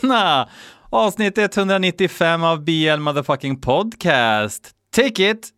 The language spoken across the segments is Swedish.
Tjena! Avsnitt 195 av BL Motherfucking Podcast. Take it!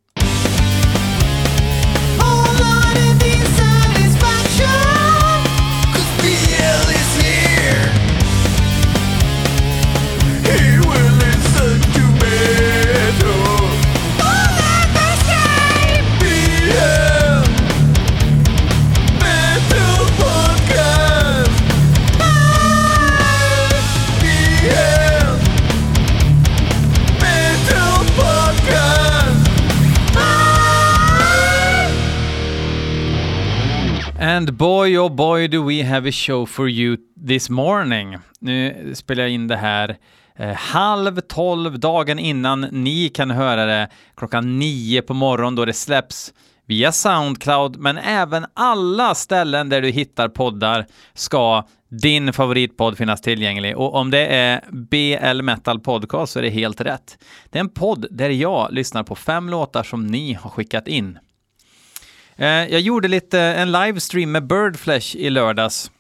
And boy oh boy do we have a show for you this morning. Nu spelar jag in det här eh, halv tolv dagen innan ni kan höra det klockan nio på morgonen då det släpps via Soundcloud, men även alla ställen där du hittar poddar ska din favoritpodd finnas tillgänglig. Och om det är BL Metal Podcast så är det helt rätt. Det är en podd där jag lyssnar på fem låtar som ni har skickat in. Eh, jag gjorde lite en livestream med Birdflesh i lördags.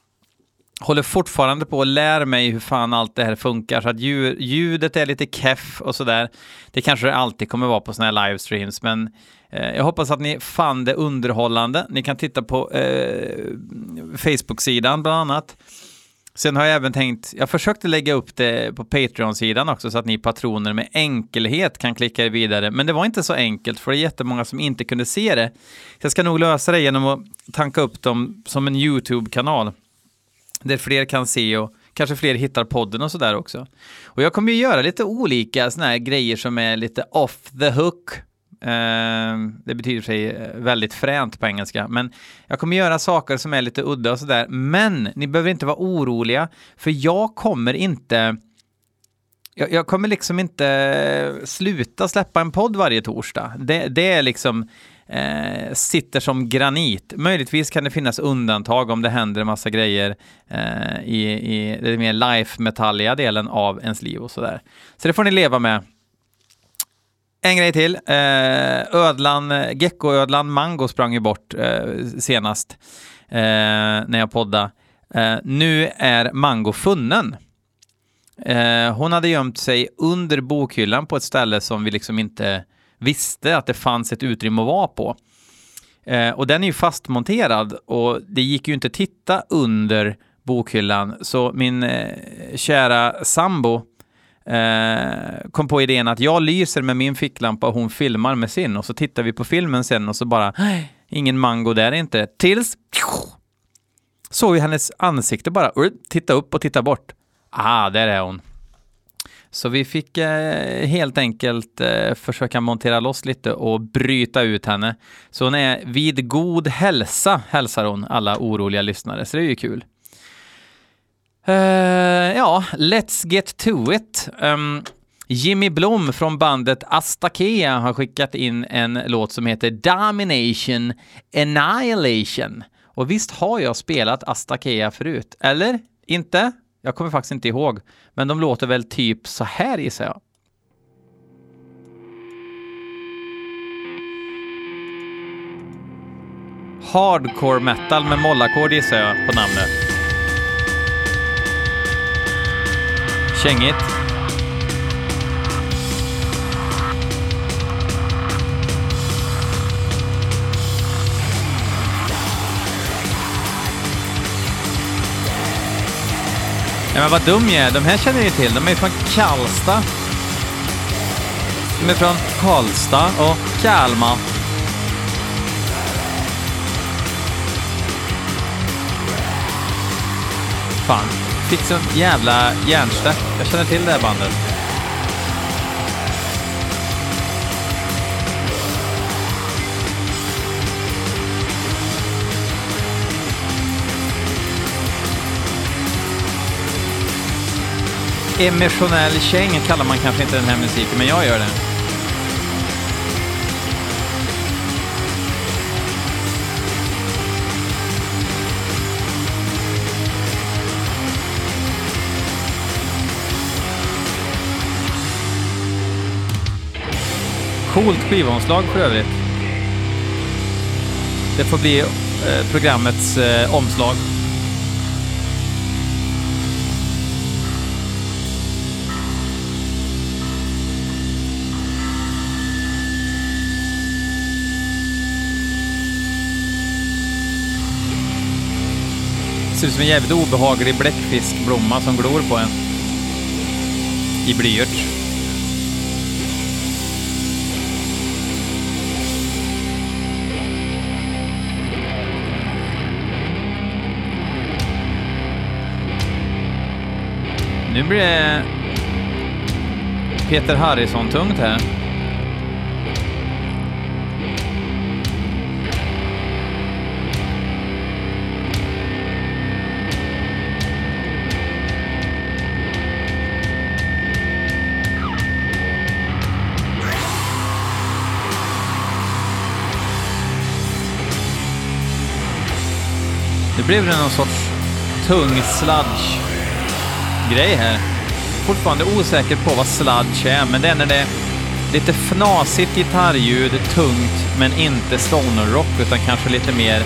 Håller fortfarande på att lära mig hur fan allt det här funkar, så att ljudet är lite keff och sådär. Det kanske det alltid kommer vara på sådana här livestreams, men eh, jag hoppas att ni fann det underhållande. Ni kan titta på eh, Facebook-sidan bland annat. Sen har jag även tänkt, jag försökte lägga upp det på Patreon-sidan också så att ni patroner med enkelhet kan klicka er vidare, men det var inte så enkelt för det är jättemånga som inte kunde se det. Så jag ska nog lösa det genom att tanka upp dem som en YouTube-kanal där fler kan se och kanske fler hittar podden och sådär också. Och jag kommer ju göra lite olika sådana här grejer som är lite off the hook Eh, det betyder sig eh, väldigt fränt på engelska, men jag kommer göra saker som är lite udda och sådär. Men ni behöver inte vara oroliga, för jag kommer inte jag, jag, kommer liksom inte eh, sluta släppa en podd varje torsdag. Det, det är liksom eh, sitter som granit. Möjligtvis kan det finnas undantag om det händer en massa grejer eh, i, i den mer life-metalliga delen av ens liv och sådär. Så det får ni leva med. En grej till. Eh, Ödlan, geckoödlan Mango sprang ju bort eh, senast eh, när jag poddade. Nu är Mango funnen. Hon hade gömt sig under bokhyllan på ett ställe som vi liksom inte visste att det fanns ett utrymme att vara på. Och den är ju fastmonterad och det gick ju inte att titta under bokhyllan. Så min kära sambo eh, kom på idén att jag lyser med min ficklampa och hon filmar med sin och så tittar vi på filmen sen och så bara ingen mango där inte. Tills såg vi hennes ansikte bara titta upp och titta bort. Ah, där är hon. Så vi fick eh, helt enkelt eh, försöka montera loss lite och bryta ut henne. Så hon är vid god hälsa, hälsar hon alla oroliga lyssnare, så det är ju kul. Uh, ja, let's get to it. Um, Jimmy Blom från bandet Astakea har skickat in en låt som heter Domination Annihilation. Och visst har jag spelat Astakea förut? Eller? Inte? Jag kommer faktiskt inte ihåg. Men de låter väl typ så här gissar jag. Hardcore metal med mollackord gissar jag på namnet. Kängigt. Ja, men vad dum jag är. De här känner jag till. De är från Karlstad. De är från Karlstad och Kalmar. Fan, fick sånt jävla hjärnsläpp. Jag känner till det här bandet. Emotionell käng kallar man kanske inte den här musiken, men jag gör det. Coolt skivomslag för övrigt. Det får bli eh, programmets eh, omslag. ser ut som en jävligt obehaglig bläckfiskblomma som glor på en. I blyerts. Nu blir det Peter Harrison-tungt här. Nu blev det någon sorts tung grej här. Fortfarande osäker på vad sludge är, men det är när det är lite fnasigt gitarrljud, tungt, men inte stoner-rock, utan kanske lite mer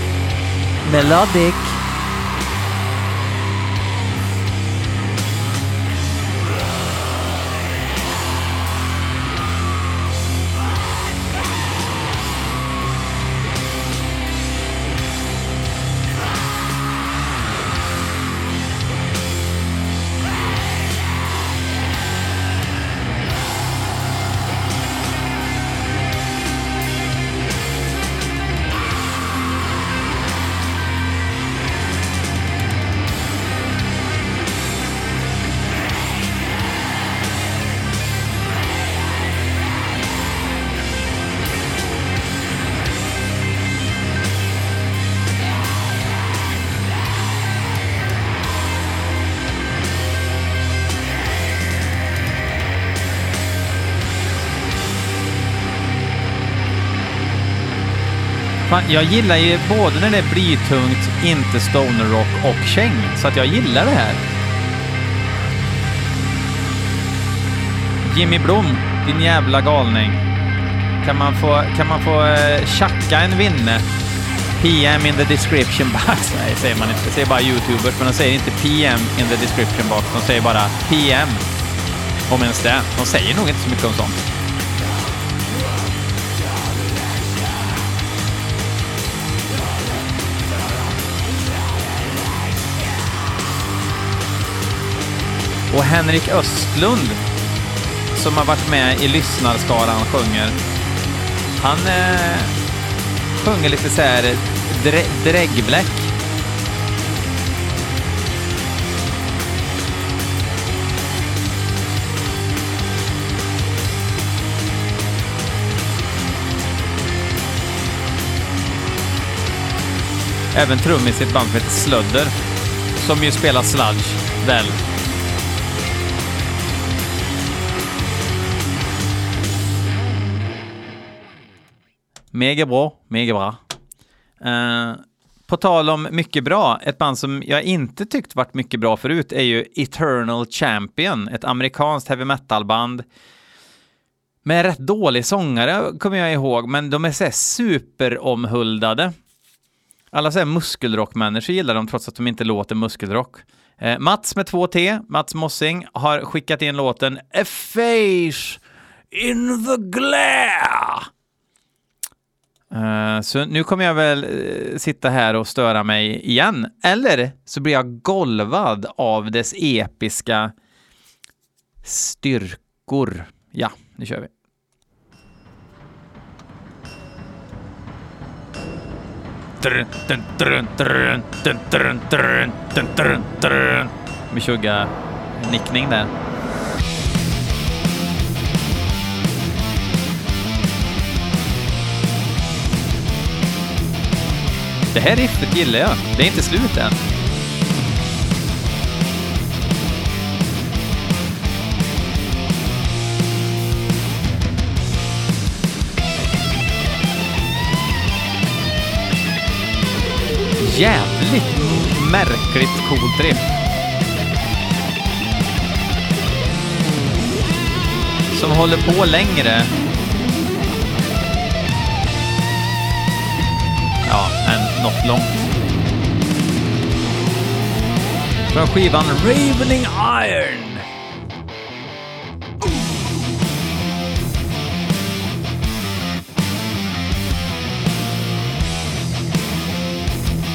melodic. Jag gillar ju både när det är blytungt, inte stoner-rock och käng, så att jag gillar det här. Jimmy Blom, din jävla galning. Kan man få, kan man få uh, tjacka en vinne? PM in the description box. Nej, säger man inte. Det säger bara YouTubers, men de säger inte PM in the description box. De säger bara PM. Om ens det. De säger nog inte så mycket om sånt. Och Henrik Östlund, som har varit med i lyssnarskaran, sjunger. Han eh, sjunger lite så här drä dräggbläck. Även trummis i ett band som heter Slödder, som ju spelar sludge, väl. Mega bra, mega bra. Uh, på tal om mycket bra, ett band som jag inte tyckt varit mycket bra förut är ju Eternal Champion, ett amerikanskt heavy metal-band med rätt dålig sångare, kommer jag ihåg, men de är såhär superomhuldade. Alla såhär muskelrockmänniskor gillar dem trots att de inte låter muskelrock. Eh, Mats med två T, Mats Mossing, har skickat in låten A Face in the Glare Uh, så nu kommer jag väl uh, sitta här och störa mig igen. Eller så blir jag golvad av dess episka styrkor. Ja, nu kör vi. Vi kör nickning där. Det här riffet gillar jag. Det är inte slut än. Jävligt märkligt coolt riff. Som håller på längre nått långt. Från skivan Ravening Iron.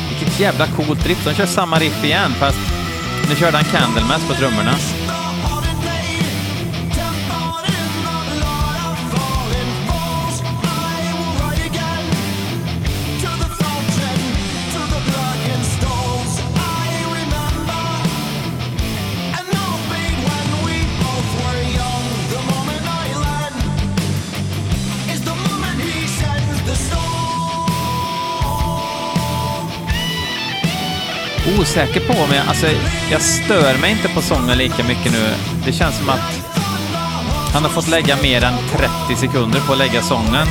Vilket jävla coolt riff. De kör samma riff igen, fast nu körde han Candlemass på trummorna. Osäker på om jag... Alltså, jag stör mig inte på sången lika mycket nu. Det känns som att han har fått lägga mer än 30 sekunder på att lägga sången.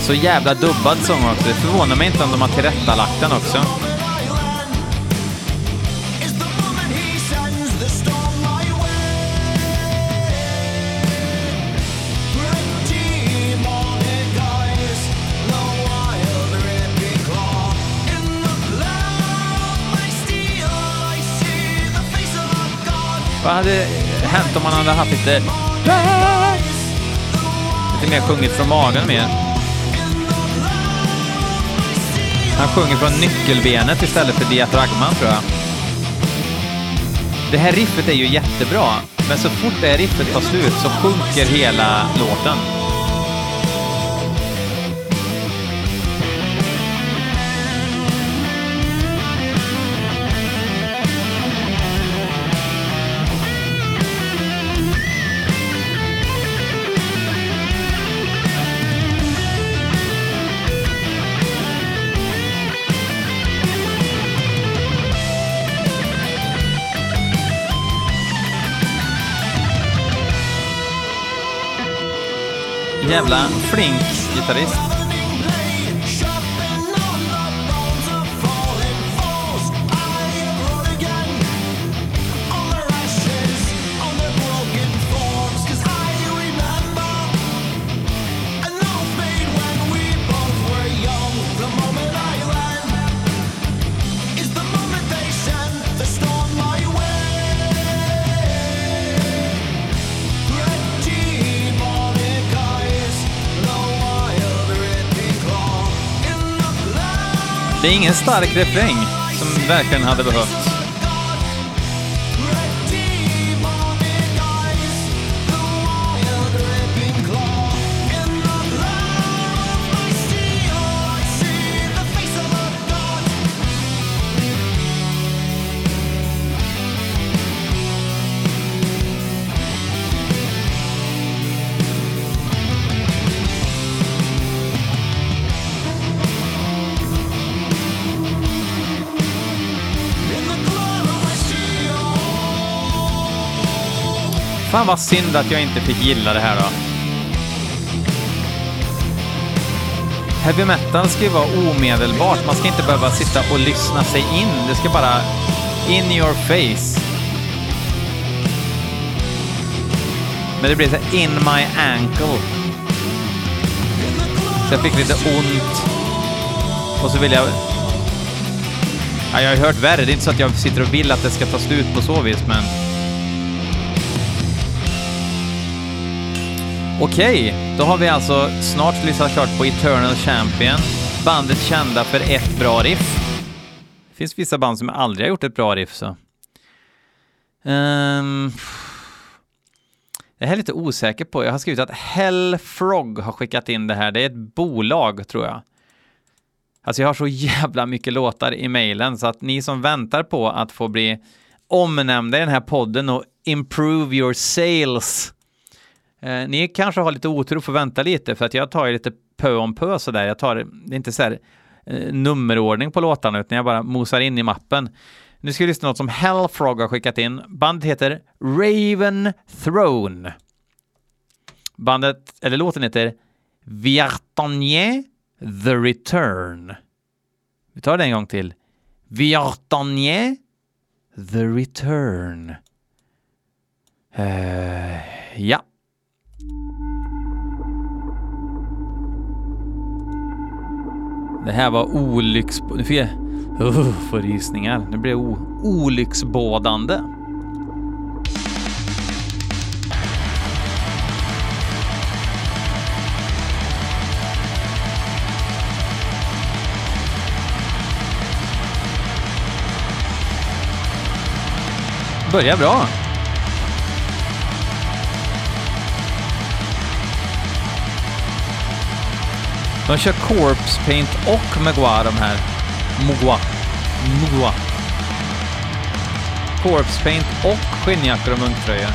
Så jävla dubbad sång också. Det förvånar mig inte om de har tillrättalagt den också. Vad hade hänt om man hade haft lite... Lite mer sjungit från magen mer? Han sjunger från nyckelbenet istället för diafragman, tror jag. Det här riffet är ju jättebra, men så fort det här riffet tar slut så sjunker hela låten. Jävla flink gitarrist. Det är ingen stark refräng som verkligen hade behövts. Fan vad synd att jag inte fick gilla det här då. Heavy metal ska ju vara omedelbart. Man ska inte behöva sitta och lyssna sig in. Det ska bara in your face. Men det blir så in my ankle. Så jag fick lite ont. Och så vill jag... Ja, jag har hört värre. Det är inte så att jag sitter och vill att det ska ta slut på så vis, men... Okej, då har vi alltså snart lyssnat klart på Eternal Champion, bandet kända för ett bra riff. Det finns vissa band som aldrig har gjort ett bra riff, så. Um, här är lite osäker på, jag har skrivit att Hellfrog har skickat in det här, det är ett bolag tror jag. Alltså jag har så jävla mycket låtar i mejlen så att ni som väntar på att få bli omnämnda i den här podden och improve your sales Eh, ni kanske har lite otur och får vänta lite för att jag tar ju lite pö om pö sådär. Jag tar, det är inte så här eh, nummerordning på låtarna utan jag bara mosar in i mappen. Nu ska vi lyssna på något som Hellfrog har skickat in. Bandet heter Raven Throne. Bandet, eller låten heter Viartanier The Return. Vi tar det en gång till. Viartanier The Return. Uh, ja. Det här var olycks... Nu fick jag... Oh, får rysningar. Det blev o... olycksbådande. Börjar bra. De kör Corpse Paint och Megua de här. Mogua. Mogua. Corpse Paint och skinnjackor och munktröjor.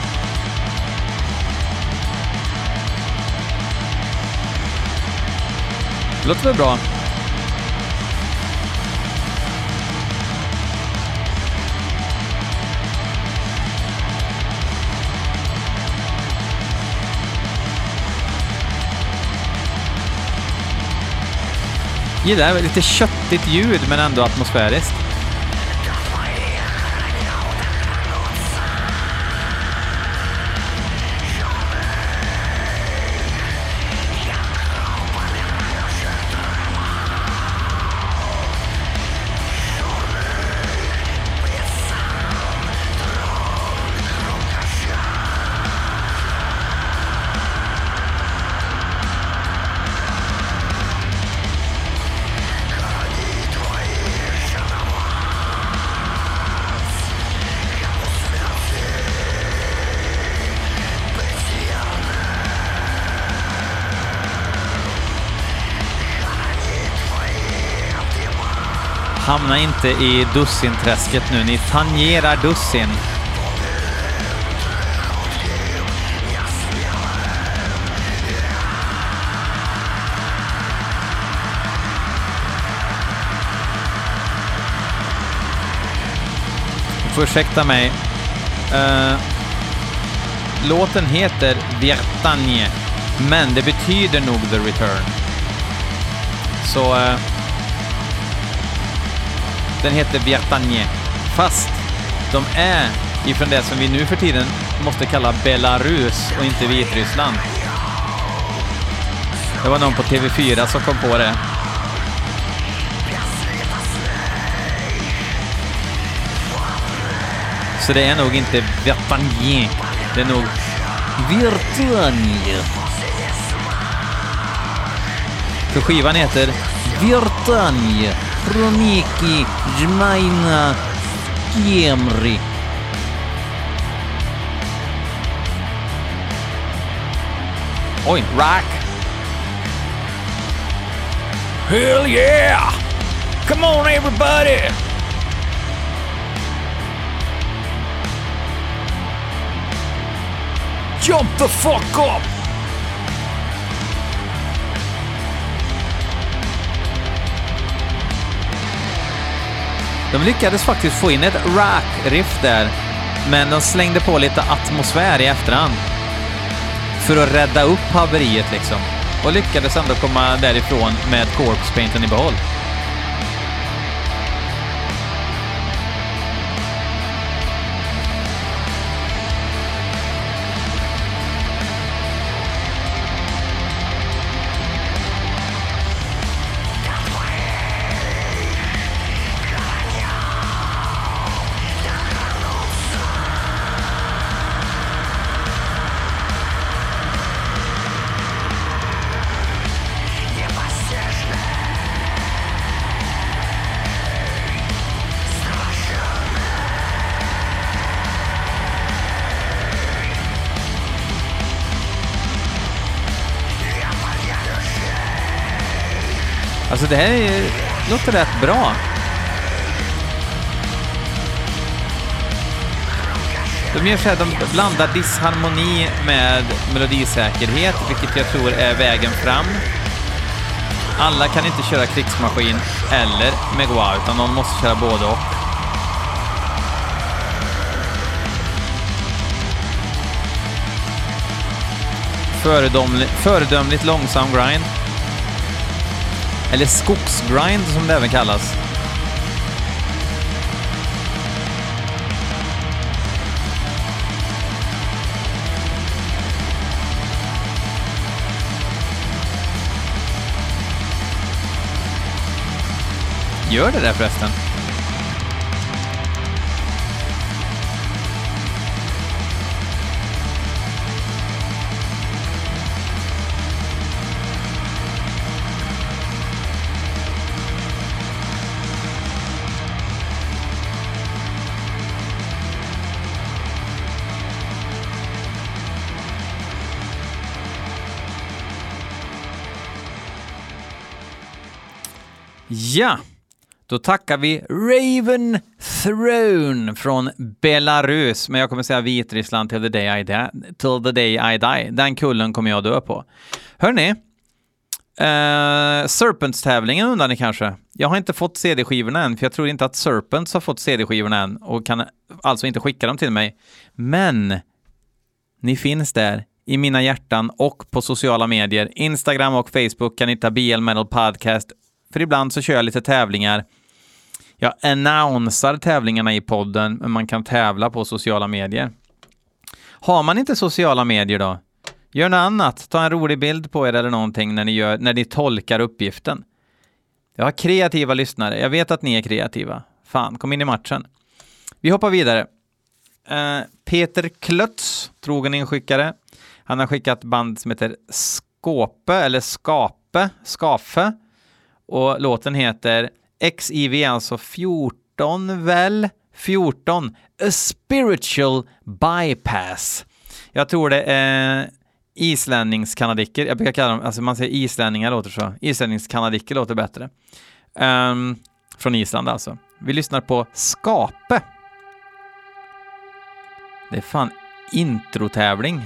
Låter väl bra? Gillar lite köttigt ljud men ändå atmosfäriskt. Hamna inte i dussinträsket nu, ni tangerar dussin. Får ursäkta mig. Uh, låten heter Viertagne, men det betyder nog The Return. Så... Uh, den heter Viertagne, fast de är ifrån det som vi nu för tiden måste kalla Belarus och inte Vitryssland. Det var någon på TV4 som kom på det. Så det är nog inte Viertagne, det är nog Viertagne. För skivan heter Viertagne Kroniki Jmaina Kiemri. Oj, rack. Hell yeah! Come on everybody! Jump the fuck up! De lyckades faktiskt få in ett rack-riff där, men de slängde på lite atmosfär i efterhand. För att rädda upp haveriet liksom. Och lyckades ändå komma därifrån med corpse painten i behåll. Alltså det här är, låter rätt bra. De gör så här, de blandar disharmoni med melodisäkerhet, vilket jag tror är vägen fram. Alla kan inte köra krigsmaskin eller Megua, utan någon måste köra både och. Föredömligt, föredömligt långsam grind. Eller skogsgrind som det även kallas. Gör det där förresten? Ja, då tackar vi Raven Throne från Belarus, men jag kommer säga Vitryssland till the day I die. Till the day I die. Den kullen kommer jag dö på. Hörni, Uh, eh, Serpents-tävlingen undrar ni kanske? Jag har inte fått CD-skivorna än, för jag tror inte att Serpents har fått CD-skivorna än och kan alltså inte skicka dem till mig. Men ni finns där i mina hjärtan och på sociala medier. Instagram och Facebook kan ni hitta BL Metal Podcast, för ibland så kör jag lite tävlingar. Jag annonsar tävlingarna i podden, men man kan tävla på sociala medier. Har man inte sociala medier då? Gör något annat. Ta en rolig bild på er eller någonting när ni, gör, när ni tolkar uppgiften. Jag har kreativa lyssnare. Jag vet att ni är kreativa. Fan, kom in i matchen. Vi hoppar vidare. Uh, Peter Klötz, trogen inskickare. Han har skickat band som heter Skåpe, eller Skape, Skafe. Och låten heter XIV, alltså 14 väl? 14. A spiritual bypass. Jag tror det är islänningskanadicker, jag brukar kalla dem, alltså man säger islänningar låter så, islänningskanadicker låter bättre. Um, från Island alltså. Vi lyssnar på Skape. Det är fan introtävling.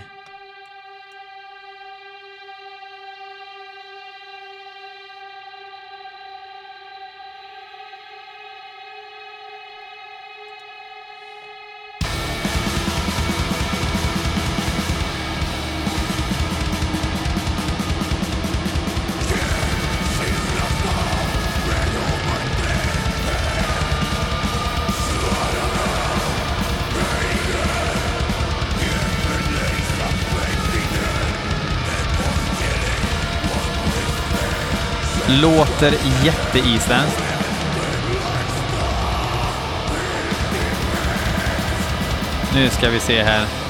Låter jätteisländskt. Nu ska vi se här.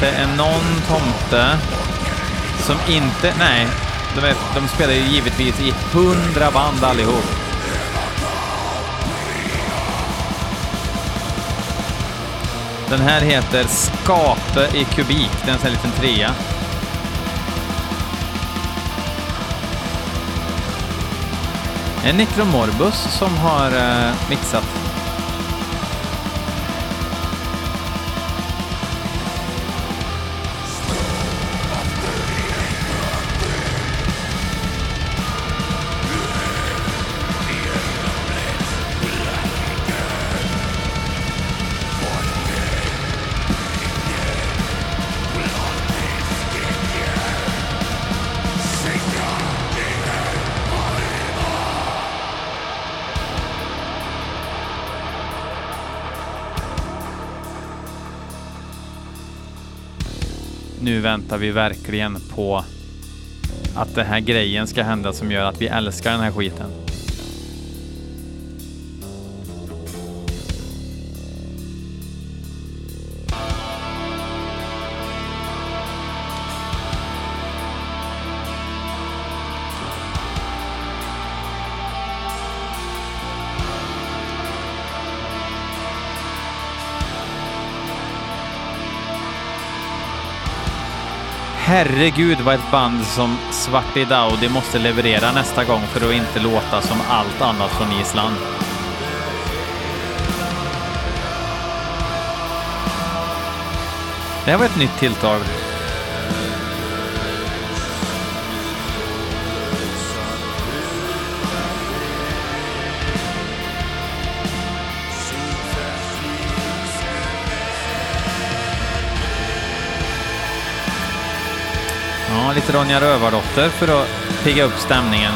Det är någon tomte som inte... Nej, de, är, de spelar ju givetvis i hundra band allihop. Den här heter Skape i kubik. Det är en sån här liten trea. En Necromorbus som har eh, mixat nu väntar vi verkligen på att den här grejen ska hända som gör att vi älskar den här skiten. Herregud vad ett band som Svarti Daudi måste leverera nästa gång för att inte låta som allt annat från Island. Det här var ett nytt tilltag. Ronja Rövardotter för att pigga upp stämningen.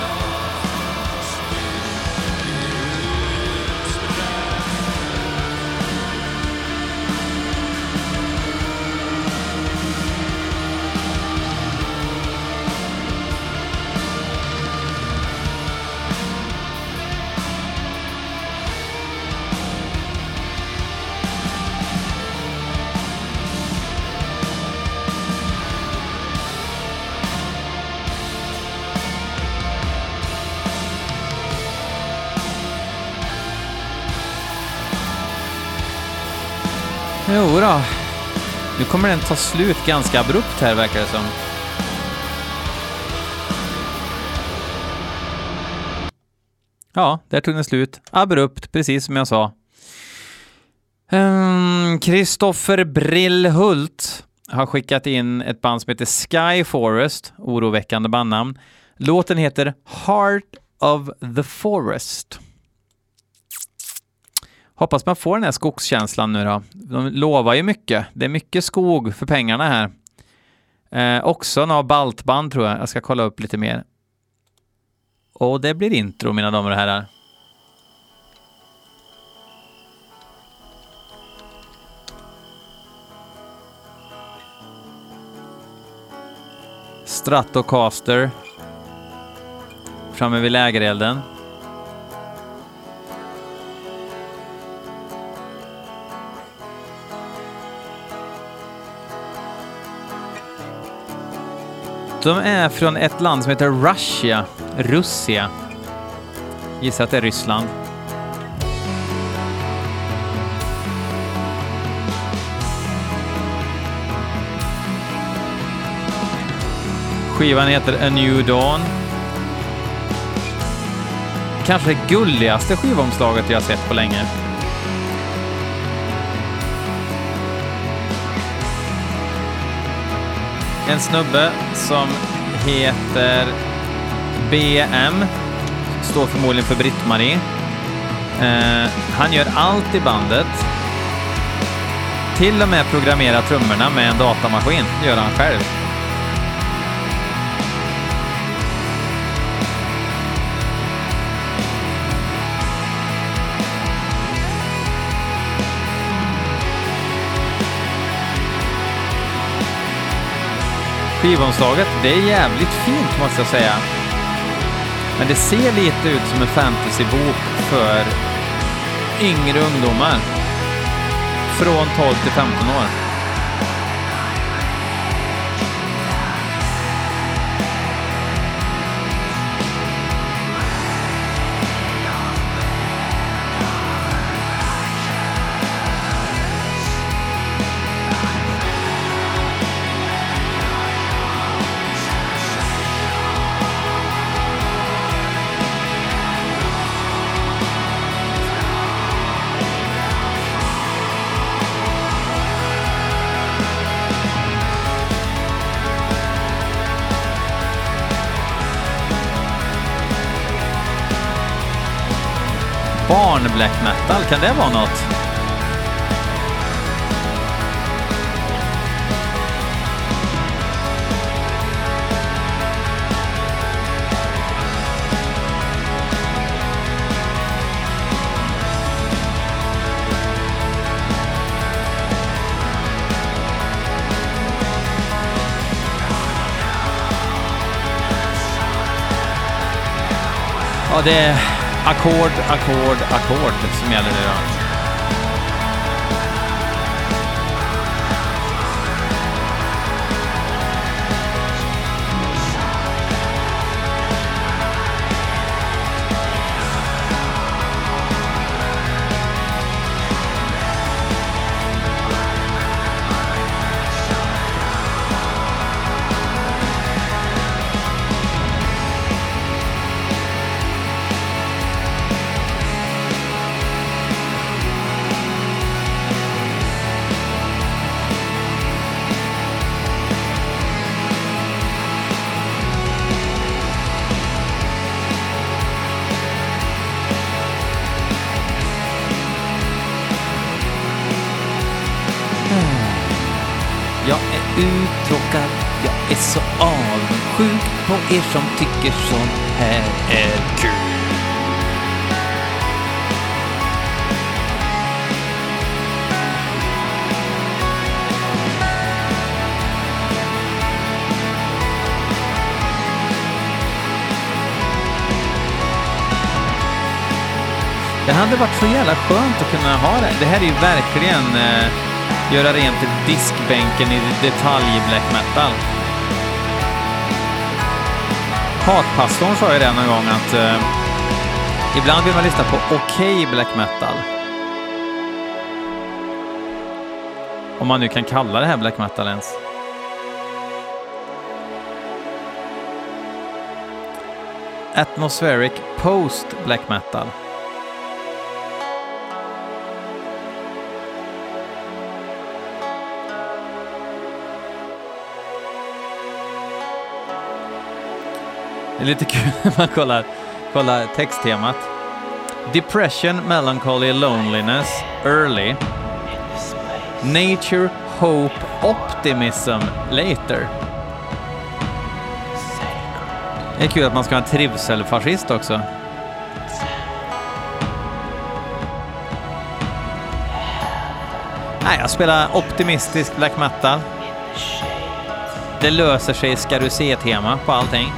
Jo då. Nu kommer den ta slut ganska abrupt här verkar det som. Ja, där tog den slut. Abrupt, precis som jag sa. Ehm, Kristoffer um, Brillhult har skickat in ett band som heter Sky Forest, oroväckande bandnamn. Låten heter Heart of the Forest. Hoppas man får den här skogskänslan nu då. De lovar ju mycket. Det är mycket skog för pengarna här. Eh, också några baltband tror jag. Jag ska kolla upp lite mer. Och det blir intro mina damer och herrar. Stratocaster. Framme vid lägerelden. De är från ett land som heter Russia. Russia. Gissa att det är Ryssland. Skivan heter A New Dawn. Kanske det gulligaste skivomslaget jag sett på länge. En snubbe som heter BM, står förmodligen för Britt-Marie. Eh, han gör allt i bandet. Till och med programmerar trummorna med en datamaskin, gör han själv. Skivomslaget, det är jävligt fint måste jag säga. Men det ser lite ut som en fantasybok för yngre ungdomar. Från 12 till 15 år. Black metal, kan det vara något? Ja, det ackord, ackord, ackord som gäller nu då. Er som tycker sånt här är kul. Det hade varit så jävla skönt att kunna ha det. Det här är ju verkligen eh, göra rent diskbänken i detalj black metal. Hatpastorn sa ju det någon gång att eh, ibland vill man lyssna på okej okay black metal. Om man nu kan kalla det här black metal ens. Atmospheric Post Black Metal. Det är lite kul när man kollar, kollar texttemat. Depression, Melancholy, Loneliness, Early. Nature, Hope, Optimism, Later. Det är kul att man ska ha en trivselfascist också. Nej, jag spelar optimistisk black metal. Det löser sig ska du se-tema på allting.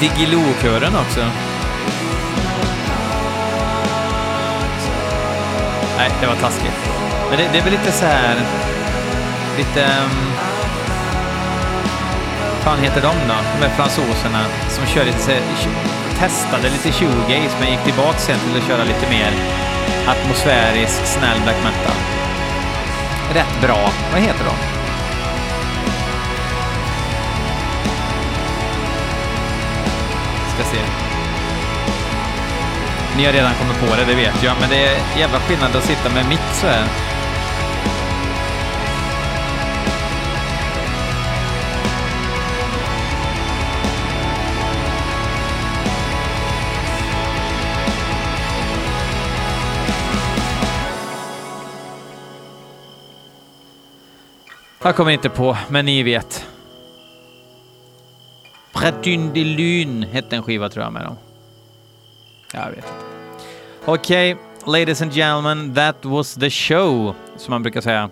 Diggiloo-kören också. Nej, det var taskigt. Men det, det är väl lite så här... Lite... Um, fan heter de då? De här fransoserna som kör lite så här, testade lite shoegaze men gick tillbaka sen till att köra lite mer atmosfärisk, snäll black metal. Rätt bra. Vad heter de? Ska. Ni har redan kommit på det, det vet jag, men det är jävla skillnad att sitta med mitt så här. Jag kommer inte på, men ni vet. Pratyn de Lune hette en skiva tror jag med dem. Jag vet inte. Okej, okay, ladies and gentlemen, that was the show, som man brukar säga.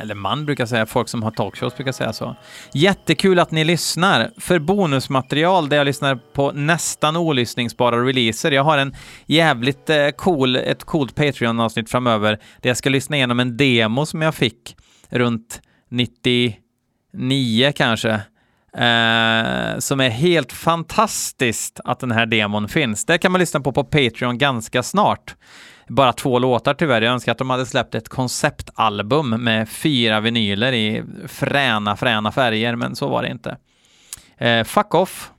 Eller man brukar säga, folk som har talkshows brukar säga så. Jättekul att ni lyssnar. För bonusmaterial där jag lyssnar på nästan olyssningsbara releaser. Jag har en jävligt eh, cool, ett coolt Patreon-avsnitt framöver där jag ska lyssna igenom en demo som jag fick runt 99 kanske. Eh, som är helt fantastiskt att den här demon finns. Det kan man lyssna på på Patreon ganska snart. Bara två låtar tyvärr. Jag önskar att de hade släppt ett konceptalbum med fyra vinyler i fräna, fräna färger, men så var det inte. Eh, fuck off